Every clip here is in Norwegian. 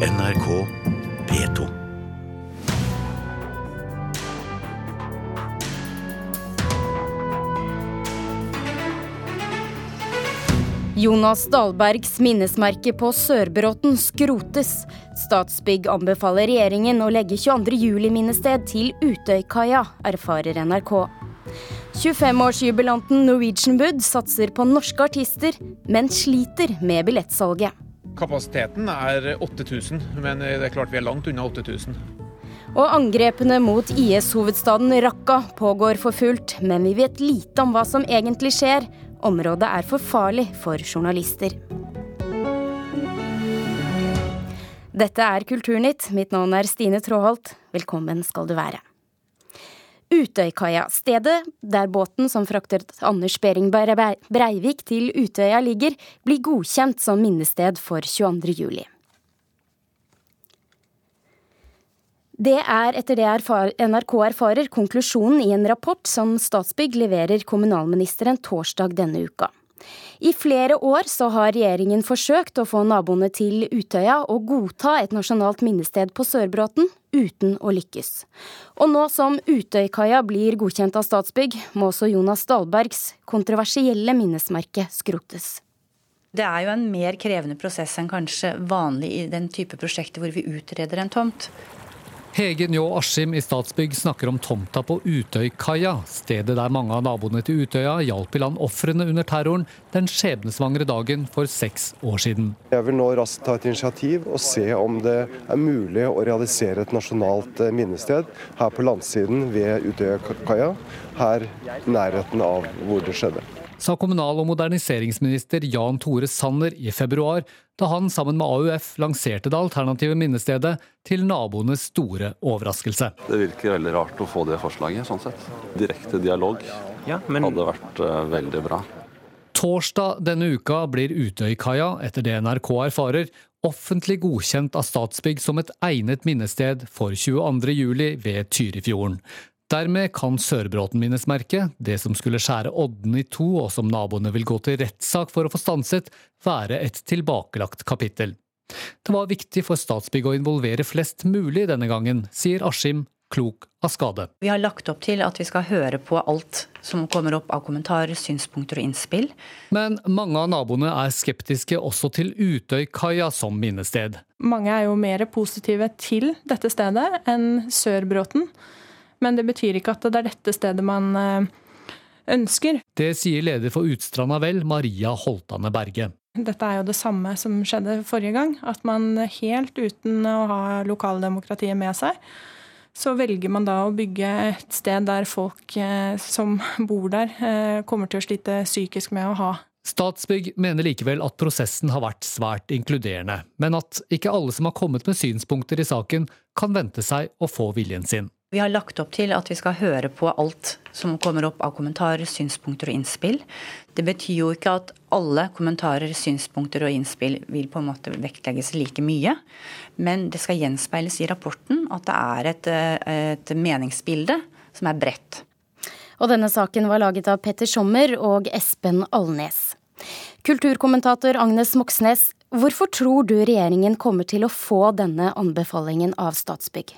NRK P2. Jonas Dahlbergs minnesmerke på Sørbråten skrotes. Statsbygg anbefaler regjeringen å legge 22. juli-minnested til Utøykaia, erfarer NRK. 25-årsjubilanten Norwegian Wood satser på norske artister, men sliter med billettsalget. Kapasiteten er 8000, men det er klart vi er langt unna 8000. Og angrepene mot IS-hovedstaden Raqqa pågår for fullt, men vi vet lite om hva som egentlig skjer. Området er for farlig for journalister. Dette er Kulturnytt. Mitt navn er Stine Tråholt. Velkommen skal du være. Utøykaia, stedet der båten som fraktet Anders Behring Breivik til Utøya ligger, blir godkjent som minnested for 22. juli. Det er, etter det NRK erfarer, konklusjonen i en rapport som Statsbygg leverer kommunalministeren torsdag denne uka. I flere år så har regjeringen forsøkt å få naboene til Utøya å godta et nasjonalt minnested på Sørbråten, uten å lykkes. Og nå som Utøykaia blir godkjent av Statsbygg, må også Jonas Dahlbergs kontroversielle minnesmerke skrotes. Det er jo en mer krevende prosess enn kanskje vanlig i den type prosjekter hvor vi utreder en tomt. Hege Njå Askim i Statsbygg snakker om tomta på Utøykaia, stedet der mange av naboene til Utøya hjalp i land ofrene under terroren den skjebnesvangre dagen for seks år siden. Jeg vil nå raskt ta et initiativ og se om det er mulig å realisere et nasjonalt eh, minnested her på landsiden ved Utøykaia, her nærheten av hvor det skjedde sa kommunal- og moderniseringsminister Jan Tore Sanner i februar, da han sammen med AUF lanserte det alternative minnestedet, til naboenes store overraskelse. Det virker veldig rart å få det forslaget, sånn sett. Direkte dialog ja, men... hadde vært uh, veldig bra. Torsdag denne uka blir Utøykaia, etter det NRK erfarer, offentlig godkjent av Statsbygg som et egnet minnested for 22.07 ved Tyrifjorden. Dermed kan Sørbråten-minnesmerket, det som skulle skjære Odden i to og som naboene vil gå til rettssak for å få stanset, være et tilbakelagt kapittel. Det var viktig for Statsbygg å involvere flest mulig denne gangen, sier Askim, klok av skade. Vi har lagt opp til at vi skal høre på alt som kommer opp av kommentarer, synspunkter og innspill. Men mange av naboene er skeptiske også til Utøykaia som minnested. Mange er jo mer positive til dette stedet enn Sørbråten. Men det betyr ikke at det er dette stedet man eh, ønsker. Det sier leder for Utstranda Vel, Maria Holtane Berge. Dette er jo det samme som skjedde forrige gang. At man helt uten å ha lokaldemokratiet med seg, så velger man da å bygge et sted der folk eh, som bor der, eh, kommer til å slite psykisk med å ha Statsbygg mener likevel at prosessen har vært svært inkluderende, men at ikke alle som har kommet med synspunkter i saken, kan vente seg å få viljen sin. Vi har lagt opp til at vi skal høre på alt som kommer opp av kommentarer, synspunkter og innspill. Det betyr jo ikke at alle kommentarer, synspunkter og innspill vil på en måte vektlegges like mye. Men det skal gjenspeiles i rapporten at det er et, et meningsbilde som er bredt. Og denne saken var laget av Petter Sommer og Espen Alnes. Kulturkommentator Agnes Moxnes, hvorfor tror du regjeringen kommer til å få denne anbefalingen av Statsbygg?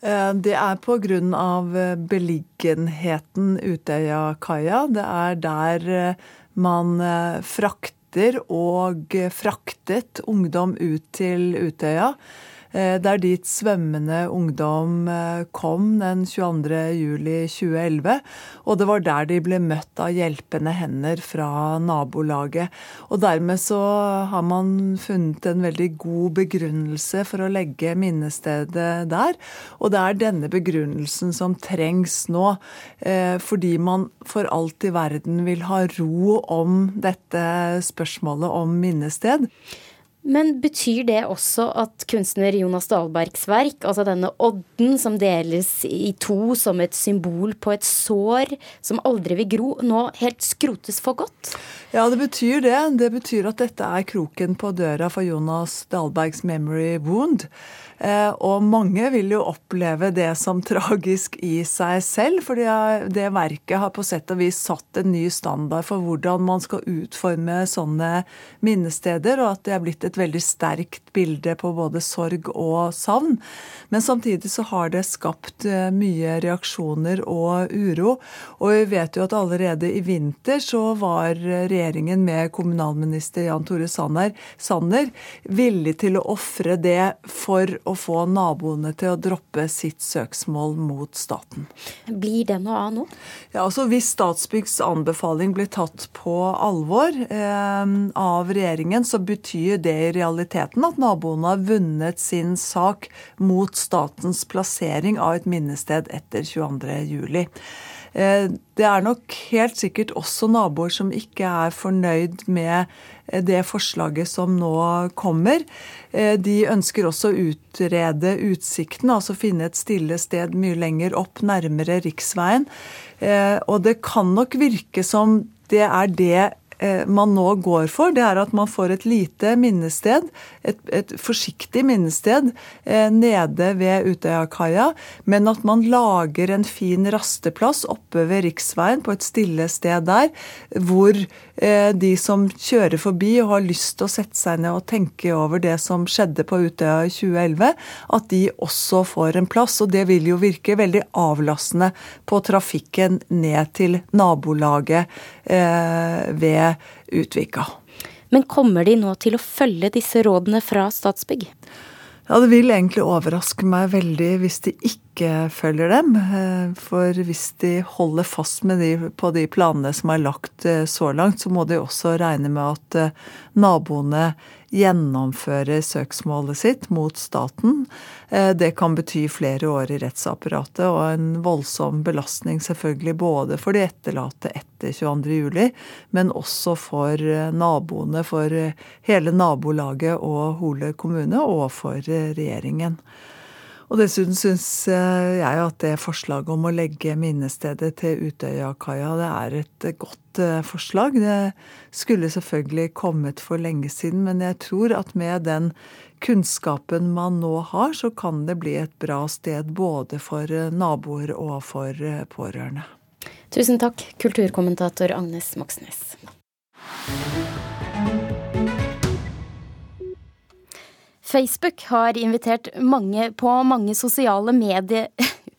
Eh, det er pga. Eh, beliggenheten Utøyakaia. Det er der eh, man frakter og fraktet ungdom ut til Utøya. Eh, det er dit svømmende ungdom eh, kom den 22.07.2011. Og det var der de ble møtt av hjelpende hender fra nabolaget. Og dermed så har man funnet en veldig god begrunnelse for å legge minnestedet der. Og det er denne begrunnelsen som trengs nå. Eh, fordi man for alt i verden vil ha ro om dette spørsmålet om minnested. Men betyr det også at kunstner Jonas Dahlbergs verk, altså denne odden som deles i to som et symbol på et sår som aldri vil gro, nå helt skrotes for godt? Ja, det betyr det. Det betyr at dette er kroken på døra for Jonas Dahlbergs memory wound. Eh, og mange vil jo oppleve det som tragisk i seg selv, fordi det verket har på sett og vis satt en ny standard for hvordan man skal utforme sånne minnesteder, og at det er blitt et veldig sterkt bilde på både sorg og savn. Men samtidig så har det skapt eh, mye reaksjoner og uro. Og vi vet jo at allerede i vinter så var regjeringen med kommunalminister Jan Tore Sanner villig til å ofre det for å få naboene til å droppe sitt søksmål mot staten. Blir det noe av nå? Ja, altså Hvis Statsbyggs anbefaling blir tatt på alvor eh, av regjeringen, så betyr det i realiteten at naboene har vunnet sin sak mot statens plassering av et minnested etter 22.07. Eh, det er nok helt sikkert også naboer som ikke er fornøyd med eh, det forslaget som nå kommer. Eh, de ønsker også å utrede utsikten, altså finne et stille sted mye lenger opp, nærmere riksveien. Og det kan nok virke som det er det man nå går for, det er at man får et lite minnested, et, et forsiktig minnested eh, nede ved Utøyakaia, men at man lager en fin rasteplass oppe ved riksveien på et stille sted der, hvor eh, de som kjører forbi og har lyst til å sette seg ned og tenke over det som skjedde på Utøya i 2011, at de også får en plass. Og det vil jo virke veldig avlastende på trafikken ned til nabolaget ved Utvika. Men kommer de nå til å følge disse rådene fra Statsbygg? Ja, Det vil egentlig overraske meg veldig hvis de ikke følger dem. Eh, for hvis de holder fast de, på de planene som er lagt eh, så langt, så må de også regne med at eh, naboene gjennomfører søksmålet sitt mot staten. Eh, det kan bety flere år i rettsapparatet og en voldsom belastning selvfølgelig både for de etterlatte etter 22.07, men også for eh, naboene, for eh, hele nabolaget og Hole kommune, og for regjeringen. Og dessuten syns jeg at det forslaget om å legge minnestedet til Utøyakaia, det er et godt forslag. Det skulle selvfølgelig kommet for lenge siden, men jeg tror at med den kunnskapen man nå har, så kan det bli et bra sted både for eh, naboer og for eh, pårørende. Tusen takk, kulturkommentator Agnes Moxnes. Facebook har invitert mange på mange sosiale medier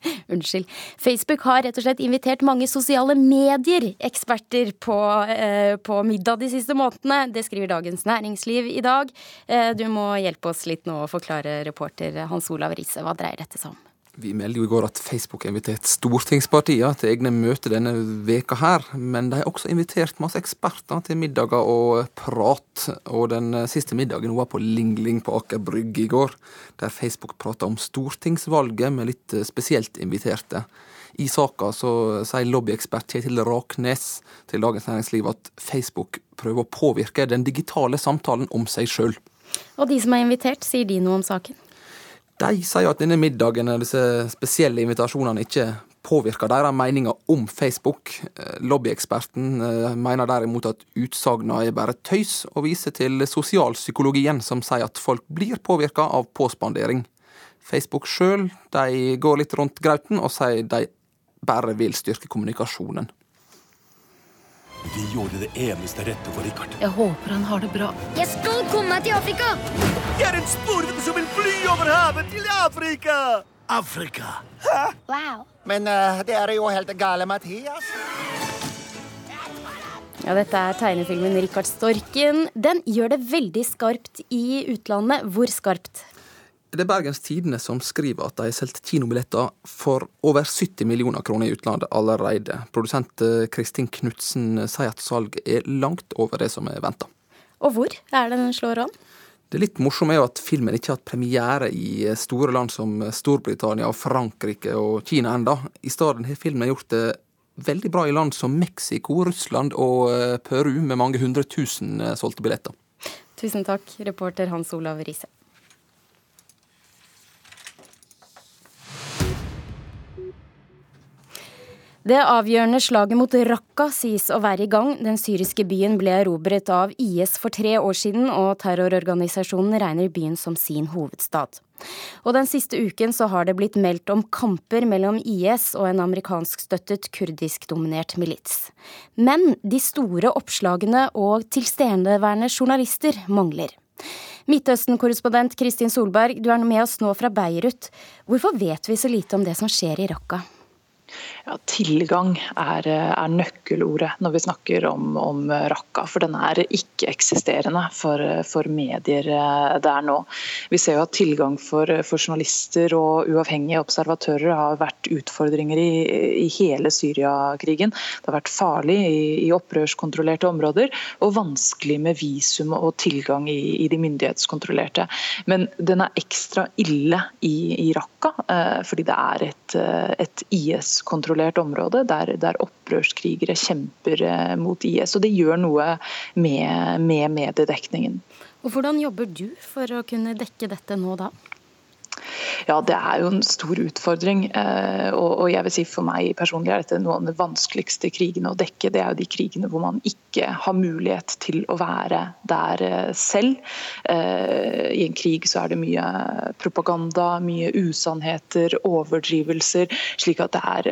Unnskyld. Facebook har rett og slett invitert mange sosiale medier-eksperter på, eh, på, middag de siste månedene. Det skriver Dagens Næringsliv i dag. Eh, du må hjelpe oss litt nå å forklare, reporter Hans Olav Riise. Hva dreier dette seg om? Vi melder jo i går at Facebook har invitert stortingspartiene til egne møter denne veka her, men de har også invitert masse eksperter til middager og prat. Og den siste middagen var på Ling Ling på Aker Brygge i går, der Facebook prata om stortingsvalget med litt spesielt inviterte. I saka så sier lobbyekspert Kjetil Raknes til Dagens Næringsliv at Facebook prøver å påvirke den digitale samtalen om seg sjøl. Og de som er invitert, sier de noe om saken? De sier at denne middagen og disse spesielle invitasjonene ikke påvirker deres meninger om Facebook. Eh, lobbyeksperten eh, mener derimot at utsagnene er bare tøys, og viser til sosialpsykologien, som sier at folk blir påvirka av påspandering. Facebook sjøl går litt rundt grauten og sier de bare vil styrke kommunikasjonen. Vi gjorde det eneste rette for Richard. Jeg håper han har det bra. Jeg skal komme meg til Afrika! Jeg er en sporvete som vil fly over havet til Afrika! Afrika. Hæ? Wow. Men uh, det er jo helt gale, Mathias. Ja, dette er tegnefilmen 'Rikard Storken'. Den gjør det veldig skarpt i utlandet. Hvor skarpt? Det er Bergens Tidende som skriver at de har solgt kinobilletter for over 70 millioner kroner i utlandet allerede. Produsent eh, Kristin Knutsen sier at salget er langt over det som er venta. Og hvor er det den slår an? Det litt morsomme er jo at filmen ikke har hatt premiere i store land som Storbritannia, og Frankrike og Kina enda. I stedet har filmen gjort det veldig bra i land som Mexico, Russland og eh, Peru, med mange hundre tusen eh, solgte billetter. Tusen takk, reporter Hans Olav Riise. Det avgjørende slaget mot Raqqa sies å være i gang. Den syriske byen ble erobret av IS for tre år siden, og terrororganisasjonen regner byen som sin hovedstad. Og Den siste uken så har det blitt meldt om kamper mellom IS og en amerikanskstøttet kurdiskdominert milits. Men de store oppslagene og tilstedeværende journalister mangler. Midtøsten-korrespondent Kristin Solberg, du er med oss nå fra Beirut. Hvorfor vet vi så lite om det som skjer i Raqqa? Ja, tilgang er, er, nøkkelordet når vi snakker om, om Raqqa. For den er ikke-eksisterende for, for, medier eh, der nå. Vi ser jo at tilgang for, for, journalister og uavhengige observatører har vært utfordringer i, i hele Syriakrigen. Det har vært farlig i, i, opprørskontrollerte områder og vanskelig med visum og tilgang i, i de myndighetskontrollerte. Men den er ekstra ille i, Raqqa eh, fordi det er et, eh, et IS-kontrollert kontrollert område der, der opprørskrigere kjemper eh, mot IS. Og det gjør noe med, med mediedekningen. Og Hvordan jobber du for å kunne dekke dette nå da? Ja, det er jo en stor utfordring. Eh, og jeg vil si For meg personlig er dette noen av de vanskeligste krigene å dekke. Det er jo de krigene hvor man ikke har mulighet til å være der eh, selv. Eh, I en krig så er det mye propaganda, mye usannheter, overdrivelser. Slik at det er,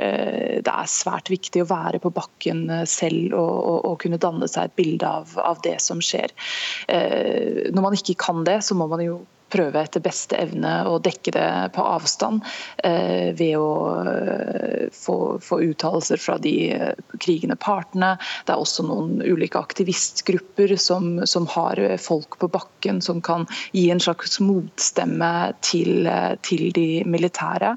det er svært viktig å være på bakken selv og, og, og kunne danne seg et bilde av, av det som skjer. Når man ikke kan det, så må man jo prøve etter beste evne å dekke det på avstand eh, ved å eh, få, få uttalelser fra de eh, krigende partene. Det er også noen ulike aktivistgrupper som, som, har folk på bakken som kan gi en slags motstemme til, til de militære.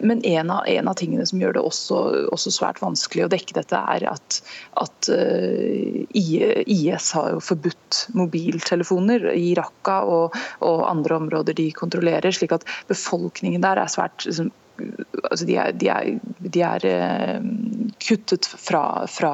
Men en av, en av, tingene som gjør det også, også, svært vanskelig å dekke dette, er at, at IS har jo forbudt mobiltelefoner i Raqqa. og, og andre områder de kontrollerer. slik at befolkningen der er svært liksom, altså de er, de er, de er eh, kuttet fra, fra,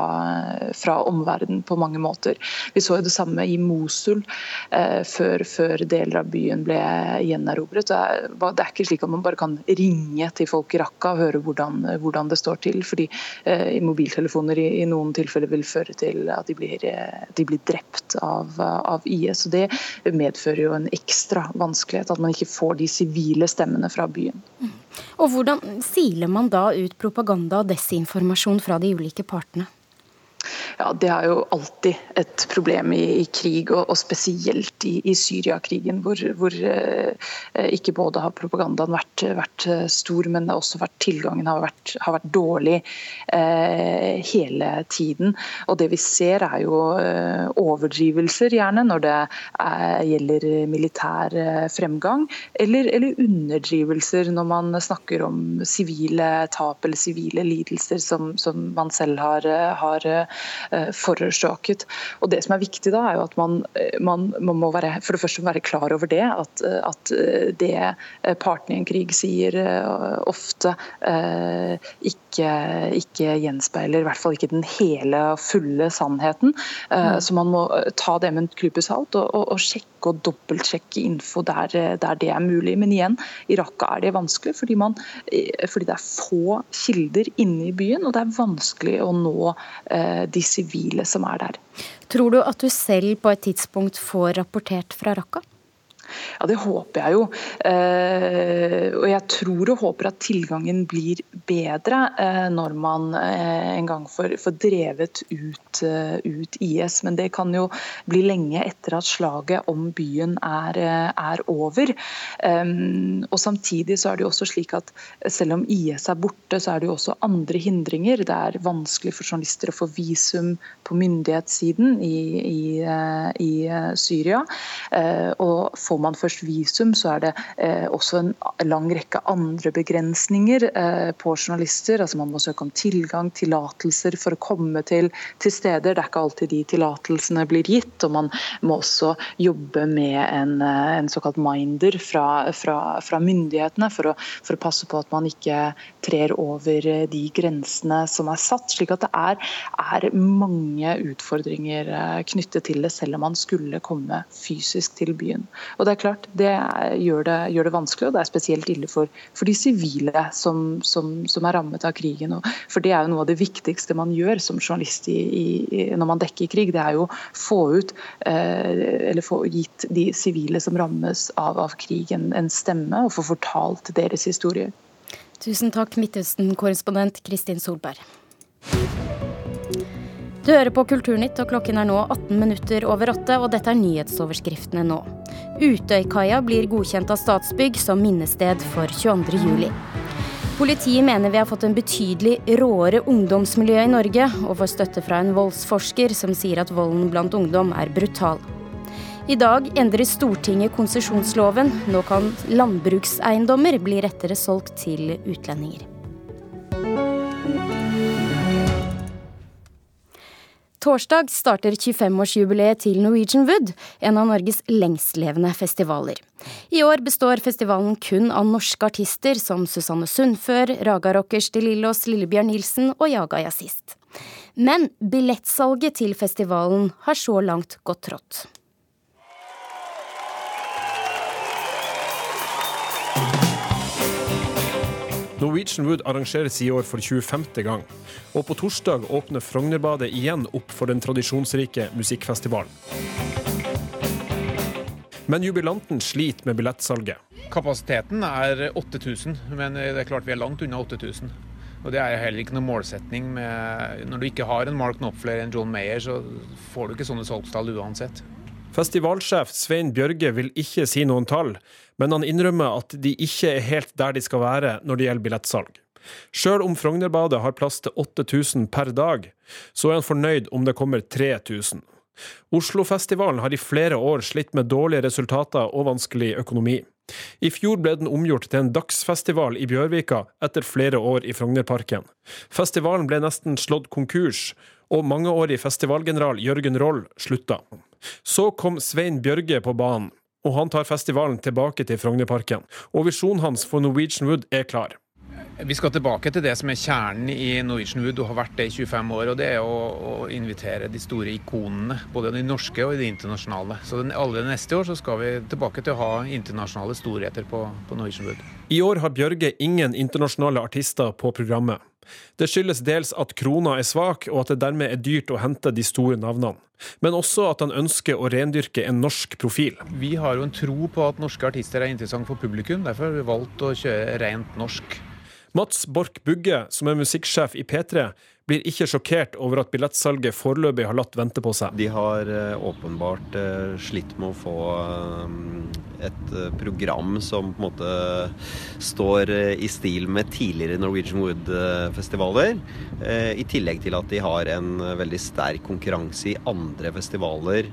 fra omverdenen på mange måter. Vi så det samme i Mosul eh, før, før, deler av byen ble gjenerobret. Det er, det er ikke slik at man bare kan ringe til folk i Raqqa og høre hvordan, hvordan det står til. fordi eh, mobiltelefoner i, i, noen tilfeller vil føre til at de blir, eh, de blir drept av, av, IS. og Det medfører jo en ekstra vanskelighet, at man ikke får de sivile stemmene fra byen. Mm. Og hvordan siler man da ut propaganda og desinformasjon fra de ulike partene? Ja, det er jo alltid et problem i, i krig, og, og, spesielt i, i Syriakrigen, hvor, hvor eh, ikke både har propagandaen vært, vært, eh, stor, men har også vært, tilgangen har vært, har vært dårlig eh, hele tiden. Og Det vi ser er jo eh, overdrivelser, gjerne, når det er, gjelder militær eh, fremgang, eller, eller, underdrivelser når man snakker om sivile tap eller sivile lidelser som, som man selv har, har Eh, forårsaket. Og Det som er viktig da, er jo at man, eh, man, man må være, for det første være klar over det. At, eh, at det partene i en krig sier ofte ikke, ikke, gjenspeiler i hvert fall ikke den hele og fulle sannheten. Mm. Så man må ta det med en klype salt og, og, og sjekke og dobbeltsjekke info der, der, det er mulig. Men igjen, i Raqqa er det vanskelig fordi, man, fordi, det er få kilder inne i byen, og det er vanskelig å nå eh, de sivile som er der. Tror du at du selv på et tidspunkt får rapportert fra Raqqa? Ja, Det håper jeg jo. Eh, og jeg tror og håper at tilgangen blir bedre eh, når man eh, en gang får, drevet ut, ut, IS. Men det kan jo bli lenge etter at slaget om byen er, er over. Og Samtidig så er det jo også slik at selv om IS er borte, så er det jo også andre hindringer. Det er vanskelig for journalister å få visum på myndighetssiden i, i, i Syria. Og man først visum, så er det eh, også en lang rekke andre begrensninger eh, på journalister. Altså Man må søke om tilgang, tillatelser for å komme til, til, steder. Det er ikke alltid de tillatelsene blir gitt. Og man må også jobbe med en, eh, en såkalt minder fra, fra, fra myndighetene for å, for å, passe på at man ikke trer over de grensene som er satt. Slik at det er, er mange utfordringer knyttet til det, selv om man skulle komme fysisk til byen. Og det er klart, det gjør det, gjør det vanskelig, og det er spesielt ille for, for de sivile som, som, som, er rammet av krigen. Og for Det er jo noe av det viktigste man gjør som journalist i, i, når man dekker krig. Det er jo å få ut, eh, eller få gitt de sivile som rammes av, av krigen, en stemme, og få fortalt deres historie. Tusen takk, Midtøsten-korrespondent Kristin Solberg. Du hører på Kulturnytt, og klokken er nå 18 minutter over åtte, og dette er nyhetsoverskriftene nå. Utøykaia blir godkjent av Statsbygg som minnested for 22.07. Politiet mener vi har fått en betydelig råere ungdomsmiljø i Norge, og får støtte fra en voldsforsker som sier at volden blant ungdom er brutal. I dag endrer Stortinget konsesjonsloven. Nå kan landbrukseiendommer bli rettere solgt til utlendinger. Torsdag starter 25-årsjubileet til Norwegian Wood, en av Norges lengstlevende festivaler. I år består festivalen kun av norske artister som Susanne Sundfør, Raga Rockers de Lillås, Lillebjørn Nilsen og Jaga Jazzist. Men billettsalget til festivalen har så langt gått trått. Norwegian Wood arrangeres i år for 25. gang, og på torsdag åpner Frognerbadet igjen opp for den tradisjonsrike musikkfestivalen. Men jubilanten sliter med billettsalget. Kapasiteten er 8000, men det er klart vi er langt unna 8000. Og Det er heller ikke noen målsetning. Med, når du ikke har en Mark Knopfler enn John Mayer, så får du ikke sånne salgstall uansett. Festivalsjef Svein Bjørge vil ikke si noen tall, men han innrømmer at de ikke er helt der de skal være når det gjelder billettsalg. Sjøl om Frognerbadet har plass til 8000 per dag, så er han fornøyd om det kommer 3000. Oslofestivalen har i flere år slitt med dårlige resultater og vanskelig økonomi. I fjor ble den omgjort til en dagsfestival i Bjørvika etter flere år i Frognerparken. Festivalen ble nesten slått konkurs, og mangeårig festivalgeneral Jørgen Roll slutta. Så kom Svein Bjørge på banen, og han tar festivalen tilbake til Frognerparken. Og visjonen hans for Norwegian Wood er klar. Vi skal tilbake til det som er kjernen i Norwegian Wood og har vært det i 25 år. og Det er å, å invitere de store ikonene, både de norske og de internasjonale. Så den, alle neste år så skal vi tilbake til å ha internasjonale storheter på, på Norwegian Wood. I år har Bjørge ingen internasjonale artister på programmet. Det skyldes dels at krona er svak, og at det dermed er dyrt å hente de store navnene. Men også at han ønsker å rendyrke en norsk profil. Vi har jo en tro på at norske artister er interessant for publikum. Derfor har vi valgt å kjøre rent norsk. Mats Borch Bugge, som er musikksjef i P3, blir ikke sjokkert over at billettsalget foreløpig har latt vente på seg. De har eh, åpenbart eh, slitt med å få eh, et program som på en måte står i stil med tidligere Norwegian Wood-festivaler. I tillegg til at de har en veldig sterk konkurranse i andre festivaler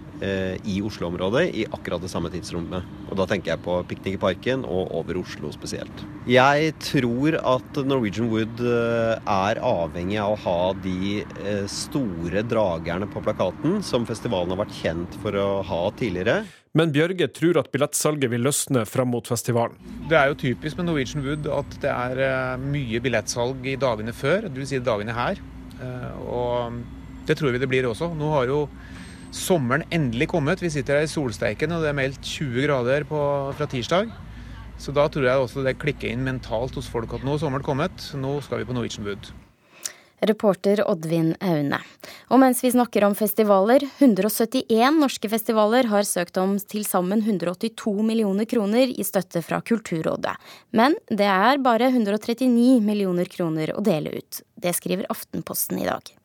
i Oslo-området i akkurat det samme tidsrommet. Og da tenker jeg på Piknik i Parken og over Oslo spesielt. Jeg tror at Norwegian Wood er avhengig av å ha de eh, store dragerne på plakaten som festivalen har vært kjent for å ha tidligere. Men Bjørge tror at billettsalget vil løsne fram mot festivalen. Det er jo typisk med Norwegian Wood at det er eh, mye billettsalg i dagene før, dvs. Si dagene her. Eh, og det tror vi det blir også. Nå har jo sommeren endelig kommet. Vi sitter her i solsteiken, og det er meldt 20 grader på, fra tirsdag. Så da tror jeg også det klikker inn mentalt hos folk at nå er sommeren kommet, nå skal vi på Norwegian Wood. Reporter Oddvin Aune. Og mens vi snakker om festivaler, 171 norske festivaler har søkt om til sammen 182 millioner kroner i støtte fra Kulturrådet. Men det er bare 139 millioner kroner å dele ut. Det skriver Aftenposten i dag.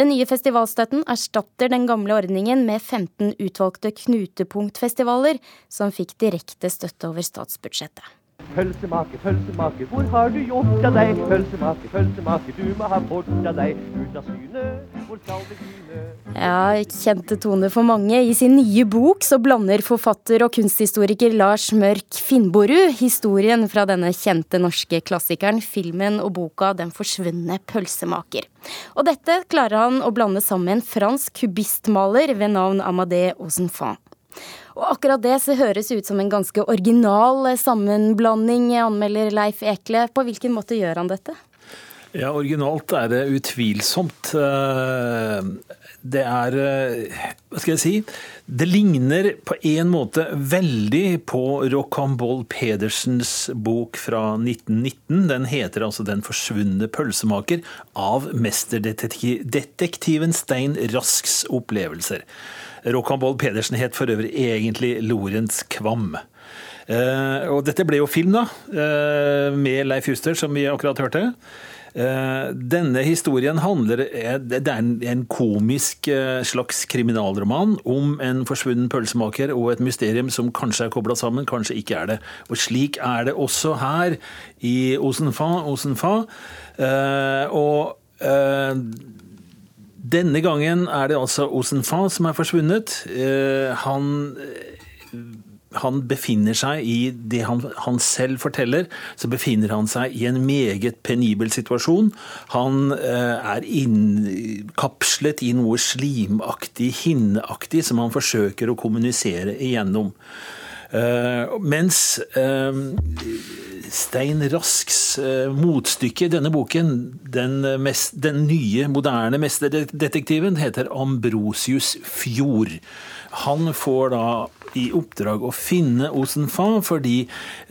Den nye festivalstøtten erstatter den gamle ordningen med 15 utvalgte knutepunktfestivaler, som fikk direkte støtte over statsbudsjettet. Pølsemake, pølsemake, hvor har du gjort av deg? Pølsemake, pølsemake, du må ha bort av deg. Ut av syne, hvor skal det begynne? Ja, kjente tone for mange. I sin nye bok så blander forfatter og kunsthistoriker Lars Mørk Finnborud historien fra denne kjente norske klassikeren, filmen og boka Den forsvunne pølsemaker. Og dette klarer han å blande sammen med en fransk kubistmaler ved navn Amadé Osenfant. Og akkurat det så høres ut som en ganske original sammenblanding, anmelder Leif Ekle. På hvilken måte gjør han dette? Ja, Originalt er det utvilsomt. Eh, det er eh, Hva skal jeg si? Det ligner på en måte veldig på Rocambole Pedersens bok fra 1919. Den heter altså 'Den forsvunne pølsemaker' av mesterdetektiven Stein Rasks opplevelser. Rocambole Pedersen het for øvrig egentlig Lorentz Kvam. Uh, og dette ble jo film, da, med Leif Juster, som vi akkurat hørte. Eh, denne historien handler eh, Det er en komisk eh, slags kriminalroman om en forsvunnen pølsemaker og et mysterium som kanskje er kobla sammen, kanskje ikke er det. Og slik er det også her i Osenfa. Osenfa. Og denne gangen er det altså Osenfa som er forsvunnet. Han han befinner seg i det han, han, selv forteller, så befinner han seg i en meget penibel situasjon. Han eh, er innkapslet i noe slimaktig, hinneaktig, som han forsøker å kommunisere igjennom. Eh, mens eh, Stein Rasks eh, motstykke i denne boken, den, mest, den nye, moderne mesterdetektiven, heter Ambrosius Fjord. Han får da i oppdrag å finne Osenfa, fordi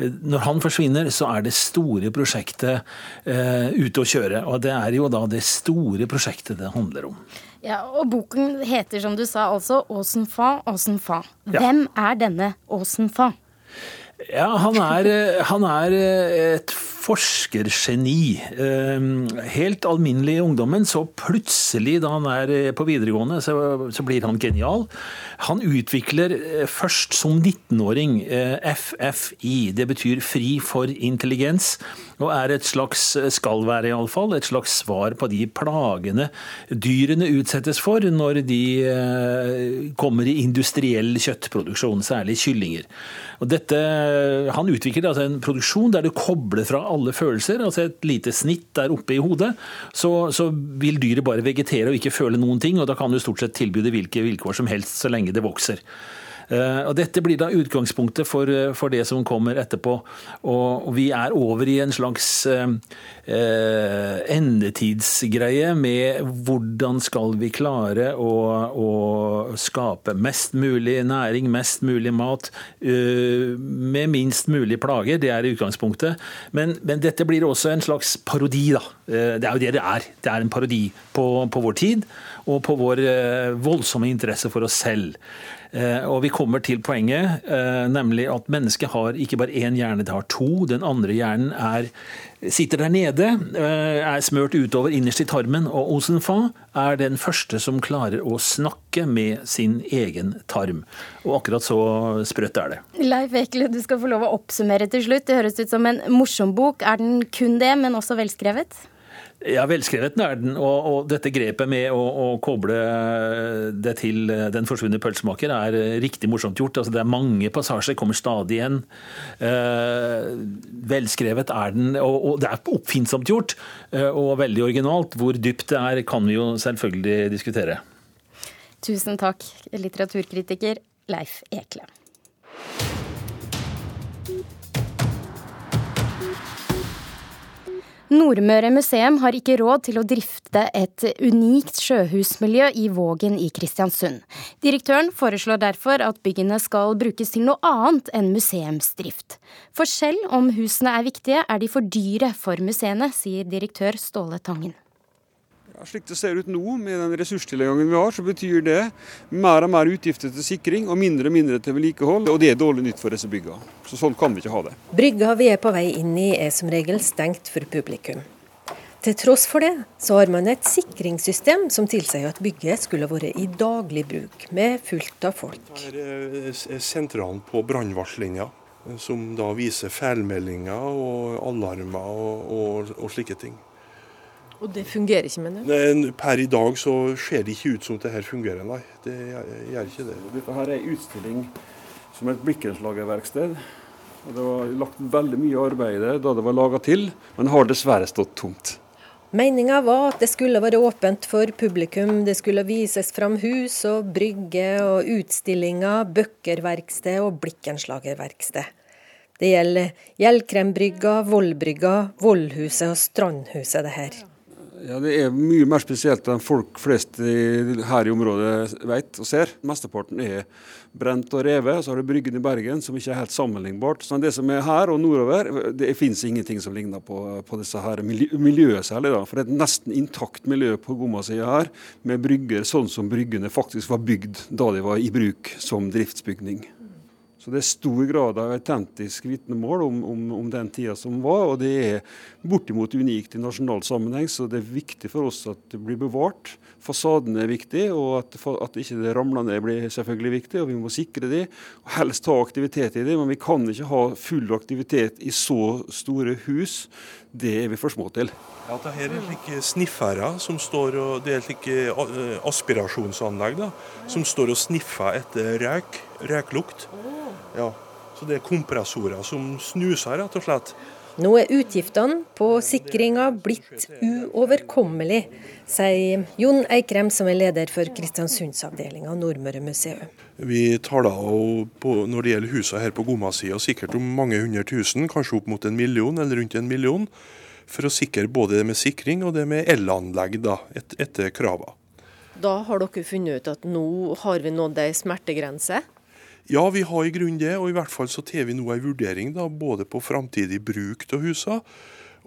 når han forsvinner, så er det store prosjektet eh, ute å kjøre. Og det er jo da det store prosjektet det handler om. Ja, og Boken heter som du sa altså Åsen Fa, Åsen Fa. Hvem ja. er denne Åsenfa? Ja, han er, eh, han er eh, et forskergeni. Ehm, helt alminnelig i ungdommen, så plutselig da han er eh, på videregående, så, blir han genial. Han utvikler først som 19-åring FFI, det betyr Fri for intelligens, og er et slags, skal være iallfall, et slags svar på de plagene dyrene utsettes for når de kommer i industriell kjøttproduksjon, særlig kyllinger. Og dette, han utvikler altså en produksjon der du kobler fra alle følelser, altså et lite snitt der oppe i hodet. Så, så vil dyret bare vegetere og ikke føle noen ting, og da kan du stort sett tilby det hvilke vilkår som helst så lenge det vokser. Eh, og Dette blir da utgangspunktet for, eh, for det som kommer etterpå. Og, vi er over i en slags eh, eh, endetidsgreie med hvordan skal vi klare å, å skape mest mulig næring, mest mulig mat, med minst mulig plager. Det er utgangspunktet. Men, men, dette blir også en slags parodi, da. Det er jo det det er. Det er en parodi på, på vår tid og på vår voldsomme interesse for oss selv. Og vi kommer til poenget, eh, nemlig at mennesket har ikke bare én hjerne, det har to. Den andre hjernen er, sitter der nede, eh, er smørt utover innerst i tarmen. Og Osenfa er den første som klarer å snakke med sin egen tarm. Og akkurat så sprøtt er det. Leif Ekle, du skal få lov å oppsummere til slutt. Det høres ut som en morsom bok. Er den kun det, men også velskrevet? Ja, velskrevet er den. Og, og dette grepet med å, å, koble det til Den forsvunne pølsemaker er riktig morsomt gjort. Altså, det er mange passasjer, kommer stadig igjen. Eh, velskrevet er den, og, og, det er oppfinnsomt gjort. Eh, og veldig originalt. Hvor dypt det er, kan vi jo selvfølgelig diskutere. Tusen takk, litteraturkritiker Leif Ekle. Nordmøre museum har ikke råd til å drifte et unikt sjøhusmiljø i Vågen i Kristiansund. Direktøren foreslår derfor at byggene skal brukes til noe annet enn museumsdrift. For selv om husene er viktige, er de for dyre for museene, sier direktør Ståle Tangen. Ja, slik det ser ut nå, med den ressurstilgangen vi har, så betyr det mer og mer utgifter til sikring og mindre og mindre til vedlikehold. Og det er dårlig nytt for disse byggene. Så sånn kan vi ikke ha det. Brygga vi er på vei inn i er som regel stengt for publikum. Til tross for det, så har man et sikringssystem som tilsier at bygget skulle vært i daglig bruk, med fullt av folk. Her er sentralen på brannvarslinga, som da viser feilmeldinger og alarmer og, og, og slike ting. Og det fungerer ikke, mener du? Per i dag så ser det ikke ut som det her fungerer, nei. Det gjør ikke det. Dette her er en utstilling som et blikkenslagerverksted. Og Det var lagt veldig mye arbeid i det da det var laga til, men har dessverre stått tomt. Meninga var at det skulle være åpent for publikum. Det skulle vises fram hus og brygge og utstillinger, bøkkerverksted og blikkenslagerverksted. Det gjelder Gjellkrembrygga, Vollbrygga, Vollhuset og Strandhuset, det her. Ja, Det er mye mer spesielt enn folk flest her i området vet og ser. Mesteparten er brent og revet. Så har du Bryggen i Bergen, som ikke er helt sammenlignbart. Så det som er her og nordover, det finnes ingenting som ligner på, på disse her miljøet særlig. da. For det er et nesten intakt miljø på Gommasida her, med brygger sånn som bryggene faktisk var bygd da de var i bruk som driftsbygning. Så det er stor grad av autentisk vitnemål om, om, om, den tida som var, og det er bortimot unikt i nasjonal sammenheng, så det er viktig for oss at det blir bevart. Fasaden er viktig, og at, at ikke det ramler ned blir selvfølgelig viktig, og vi må sikre det. og Helst ha aktivitet i det, men vi kan ikke ha full aktivitet i så store hus. Det er vi for små til. Ja, det her er slike snifferer som står og, Det er slike eh, aspirasjonsanlegg da, som står og sniffer etter røyk, røyklukt. Ja, så det er kompressorer som snuser, rett og slett. Nå er utgiftene på sikringa blitt uoverkommelig, sier Jon Eikrem, som er leder for Kristiansundsavdelinga av Nordmøre museum. Vi taler på, når det gjelder husene her på Gomma-sida, sikkert om mange hundre tusen, kanskje opp mot en million eller rundt en million, for å sikre både det med sikring og det med elanlegg da, et, etter kravene. Da har dere funnet ut at nå har vi nådd ei smertegrense? Ja, vi har i grunnen det, og i hvert fall så tar vi nå en vurdering da, både på framtidig bruk av husene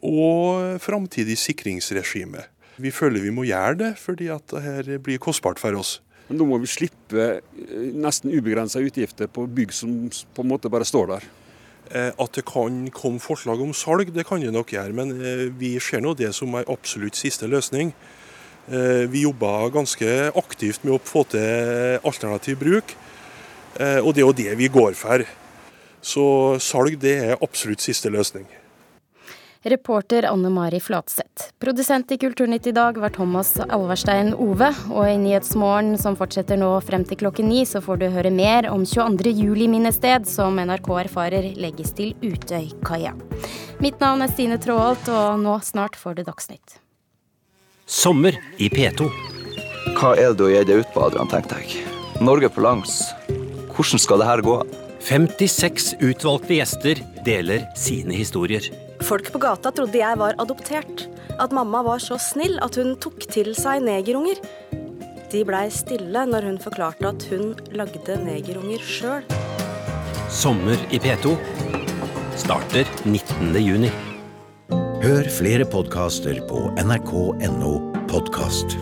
og framtidig sikringsregime. Vi føler vi må gjøre det, fordi at det her blir kostbart for oss. Men nå må vi slippe eh, nesten ubegrensa utgifter på bygg som på en måte bare står der. Eh, at det kan komme forslag om salg, det kan det nok gjøre, men eh, vi ser nå det som en absolutt siste løsning. Vi jobber ganske aktivt med å få til alternativ bruk. Eh, og det er jo det vi går for. Så salg det er absolutt siste løsning. Reporter Anne Mari Flatseth. Produsent i Kulturnytt i dag var Thomas Alverstein Ove. Og i Nyhetsmorgen, som fortsetter nå frem til klokken ni, så får du høre mer om 22. juli-minnested, som NRK erfarer legges til Utøykaia. Mitt navn er Stine Tråholt, og nå snart får du Dagsnytt. Sommer i P2. Hva er det du gir deg ut på, Adrian, tenkte jeg. Norge på langs. Hvordan skal det her gå? 56 utvalgte gjester deler sine historier. Folk på gata trodde jeg var adoptert. At mamma var så snill at hun tok til seg negerunger. De blei stille når hun forklarte at hun lagde negerunger sjøl. Sommer i P2 starter 19. juni. Hør flere podkaster på nrk.no podkast.